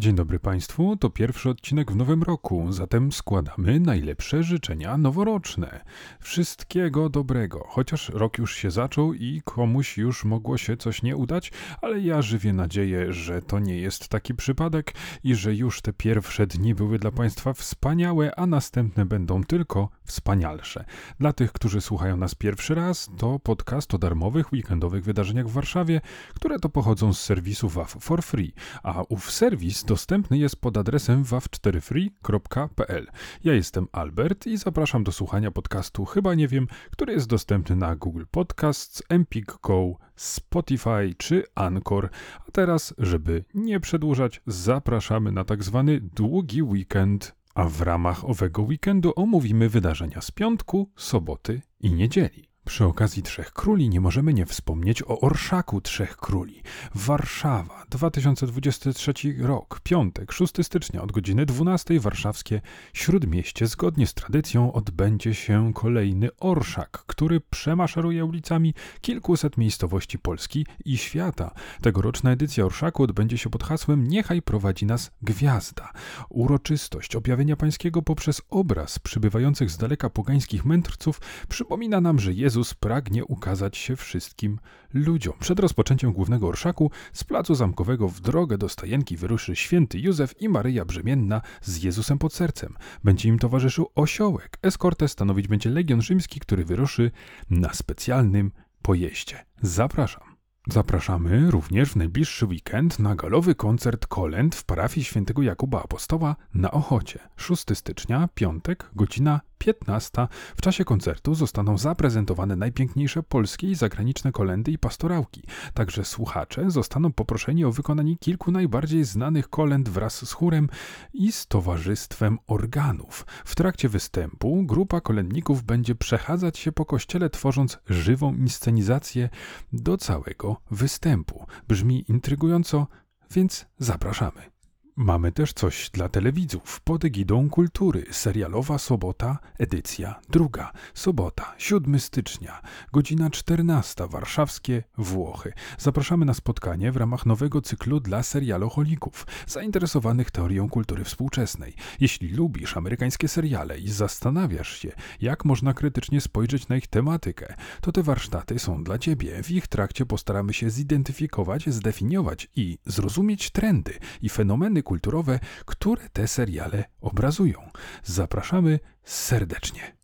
Dzień dobry Państwu, to pierwszy odcinek w nowym roku, zatem składamy najlepsze życzenia noworoczne. Wszystkiego dobrego, chociaż rok już się zaczął i komuś już mogło się coś nie udać, ale ja żywię nadzieję, że to nie jest taki przypadek i że już te pierwsze dni były dla Państwa wspaniałe, a następne będą tylko wspanialsze. Dla tych, którzy słuchają nas pierwszy raz, to podcast o darmowych weekendowych wydarzeniach w Warszawie, które to pochodzą z serwisu WAF for free, a ów serwis dostępny jest pod adresem waw4free.pl. Ja jestem Albert i zapraszam do słuchania podcastu Chyba Nie Wiem, który jest dostępny na Google Podcasts, Empik Go, Spotify czy Anchor. A teraz, żeby nie przedłużać, zapraszamy na tak zwany długi weekend. A w ramach owego weekendu omówimy wydarzenia z piątku, soboty i niedzieli. Przy okazji Trzech Króli nie możemy nie wspomnieć o Orszaku Trzech Króli. Warszawa, 2023 rok, piątek, 6 stycznia od godziny 12 warszawskie Śródmieście. Zgodnie z tradycją odbędzie się kolejny Orszak, który przemaszeruje ulicami kilkuset miejscowości Polski i świata. Tegoroczna edycja Orszaku odbędzie się pod hasłem Niechaj prowadzi nas gwiazda. Uroczystość objawienia pańskiego poprzez obraz przybywających z daleka pogańskich mędrców przypomina nam, że Jezus Jezus pragnie ukazać się wszystkim ludziom. Przed rozpoczęciem głównego orszaku z placu zamkowego w drogę do stajenki wyruszy święty Józef i Maryja Brzemienna z Jezusem pod sercem. Będzie im towarzyszył osiołek. Eskortę stanowić będzie Legion Rzymski, który wyruszy na specjalnym pojeździe. Zapraszam. Zapraszamy również w najbliższy weekend na galowy koncert kolęd w parafii świętego Jakuba Apostoła na Ochocie. 6 stycznia, piątek, godzina 15. W czasie koncertu zostaną zaprezentowane najpiękniejsze polskie i zagraniczne kolendy i pastorałki. Także słuchacze zostaną poproszeni o wykonanie kilku najbardziej znanych kolęd wraz z chórem i z towarzystwem organów. W trakcie występu grupa kolędników będzie przechadzać się po kościele, tworząc żywą inscenizację do całego występu. Brzmi intrygująco, więc zapraszamy. Mamy też coś dla telewidzów pod egidą kultury. Serialowa sobota, edycja druga. Sobota, 7 stycznia, godzina 14, warszawskie Włochy. Zapraszamy na spotkanie w ramach nowego cyklu dla serialoholików, zainteresowanych teorią kultury współczesnej. Jeśli lubisz amerykańskie seriale i zastanawiasz się, jak można krytycznie spojrzeć na ich tematykę, to te warsztaty są dla Ciebie. W ich trakcie postaramy się zidentyfikować, zdefiniować i zrozumieć trendy i fenomeny kulturowe, które te seriale obrazują. Zapraszamy serdecznie.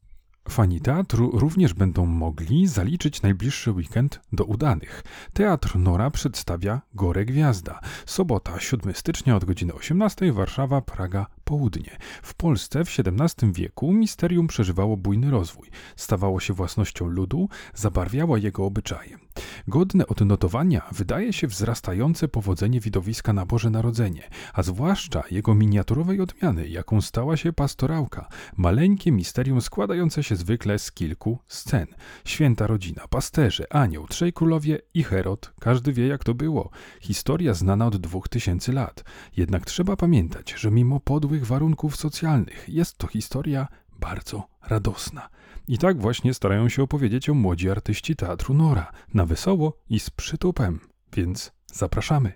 Fani teatru również będą mogli zaliczyć najbliższy weekend do udanych. Teatr Nora przedstawia Gore Gwiazda. Sobota, 7 stycznia od godziny 18 Warszawa, Praga, południe. W Polsce w XVII wieku misterium przeżywało bujny rozwój. Stawało się własnością ludu, zabarwiało jego obyczaje. Godne odnotowania wydaje się wzrastające powodzenie widowiska na Boże Narodzenie, a zwłaszcza jego miniaturowej odmiany, jaką stała się pastorałka, maleńkie misterium składające się zwykle z kilku scen. Święta rodzina, pasterze, anioł, trzej królowie i Herod, każdy wie jak to było. Historia znana od dwóch tysięcy lat. Jednak trzeba pamiętać, że mimo podłych warunków socjalnych jest to historia bardzo radosna. I tak właśnie starają się opowiedzieć o młodzi artyści teatru Nora, na wesoło i z przytupem, więc zapraszamy.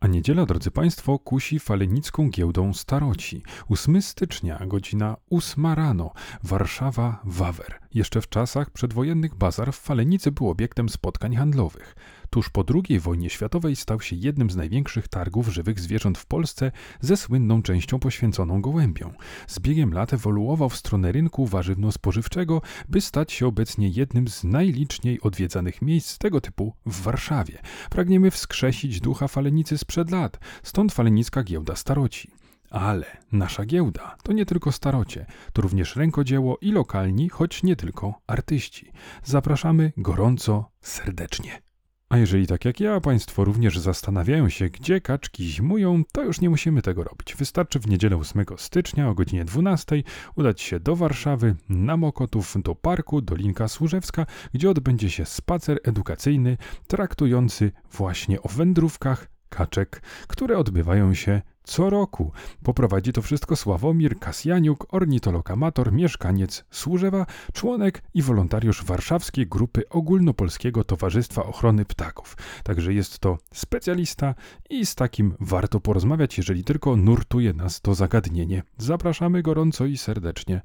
A niedziela, drodzy Państwo, kusi falenicką giełdą staroci. 8 stycznia, godzina 8 rano, Warszawa, Wawer. Jeszcze w czasach przedwojennych bazar w Falenicy był obiektem spotkań handlowych. Tuż po II wojnie światowej stał się jednym z największych targów żywych zwierząt w Polsce ze słynną częścią poświęconą gołębiom. Z biegiem lat ewoluował w stronę rynku warzywno-spożywczego, by stać się obecnie jednym z najliczniej odwiedzanych miejsc tego typu w Warszawie. Pragniemy wskrzesić ducha Falenicy sprzed lat, stąd Falenicka Giełda Staroci. Ale nasza giełda to nie tylko starocie, to również rękodzieło i lokalni, choć nie tylko artyści. Zapraszamy gorąco, serdecznie. A jeżeli tak jak ja, Państwo również zastanawiają się, gdzie kaczki zimują, to już nie musimy tego robić. Wystarczy w niedzielę 8 stycznia o godzinie 12 udać się do Warszawy, na Mokotów, do parku Dolinka Służewska, gdzie odbędzie się spacer edukacyjny traktujący właśnie o wędrówkach kaczek, które odbywają się co roku. Poprowadzi to wszystko Sławomir Kasjaniuk, ornitolog amator, mieszkaniec Służewa, członek i wolontariusz warszawskiej grupy Ogólnopolskiego Towarzystwa Ochrony Ptaków. Także jest to specjalista i z takim warto porozmawiać, jeżeli tylko nurtuje nas to zagadnienie. Zapraszamy gorąco i serdecznie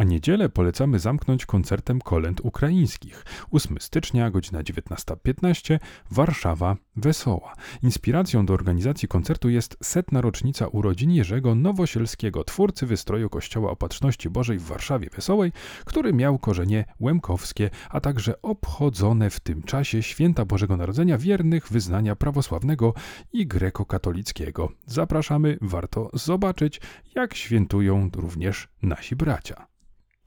a niedzielę polecamy zamknąć koncertem kolęd ukraińskich. 8 stycznia, godzina 19.15, Warszawa Wesoła. Inspiracją do organizacji koncertu jest setna rocznica urodzin Jerzego Nowosielskiego, twórcy wystroju Kościoła Opatrzności Bożej w Warszawie Wesołej, który miał korzenie łemkowskie, a także obchodzone w tym czasie święta Bożego Narodzenia wiernych wyznania prawosławnego i grekokatolickiego. Zapraszamy, warto zobaczyć, jak świętują również nasi bracia.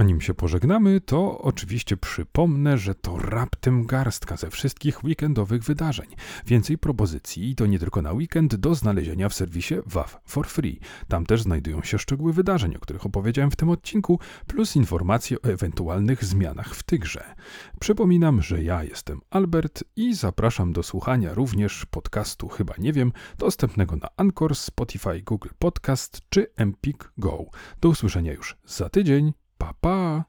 Nim się pożegnamy, to oczywiście przypomnę, że to raptem garstka ze wszystkich weekendowych wydarzeń. Więcej propozycji, to nie tylko na weekend, do znalezienia w serwisie WAF for Free. Tam też znajdują się szczegóły wydarzeń, o których opowiedziałem w tym odcinku, plus informacje o ewentualnych zmianach w tychże. Przypominam, że ja jestem Albert i zapraszam do słuchania również podcastu Chyba Nie Wiem, dostępnego na Anchor, Spotify, Google Podcast czy Empik Go. Do usłyszenia już za tydzień. papá.